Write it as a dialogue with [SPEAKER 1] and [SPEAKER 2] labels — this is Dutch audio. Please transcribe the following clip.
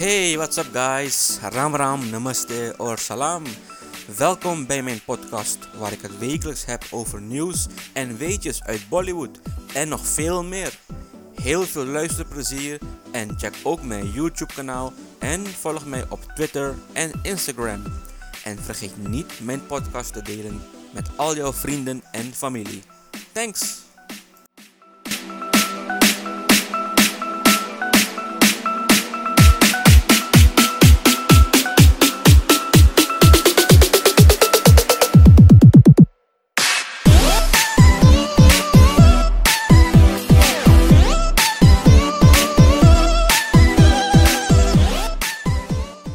[SPEAKER 1] Hey, what's up guys? Ram Ram, Namaste or Salam. Welkom bij mijn podcast waar ik het wekelijks heb over nieuws en weetjes uit Bollywood en nog veel meer. Heel veel luisterplezier en check ook mijn YouTube kanaal en volg mij op Twitter en Instagram. En vergeet niet mijn podcast te delen met al jouw vrienden en familie. Thanks!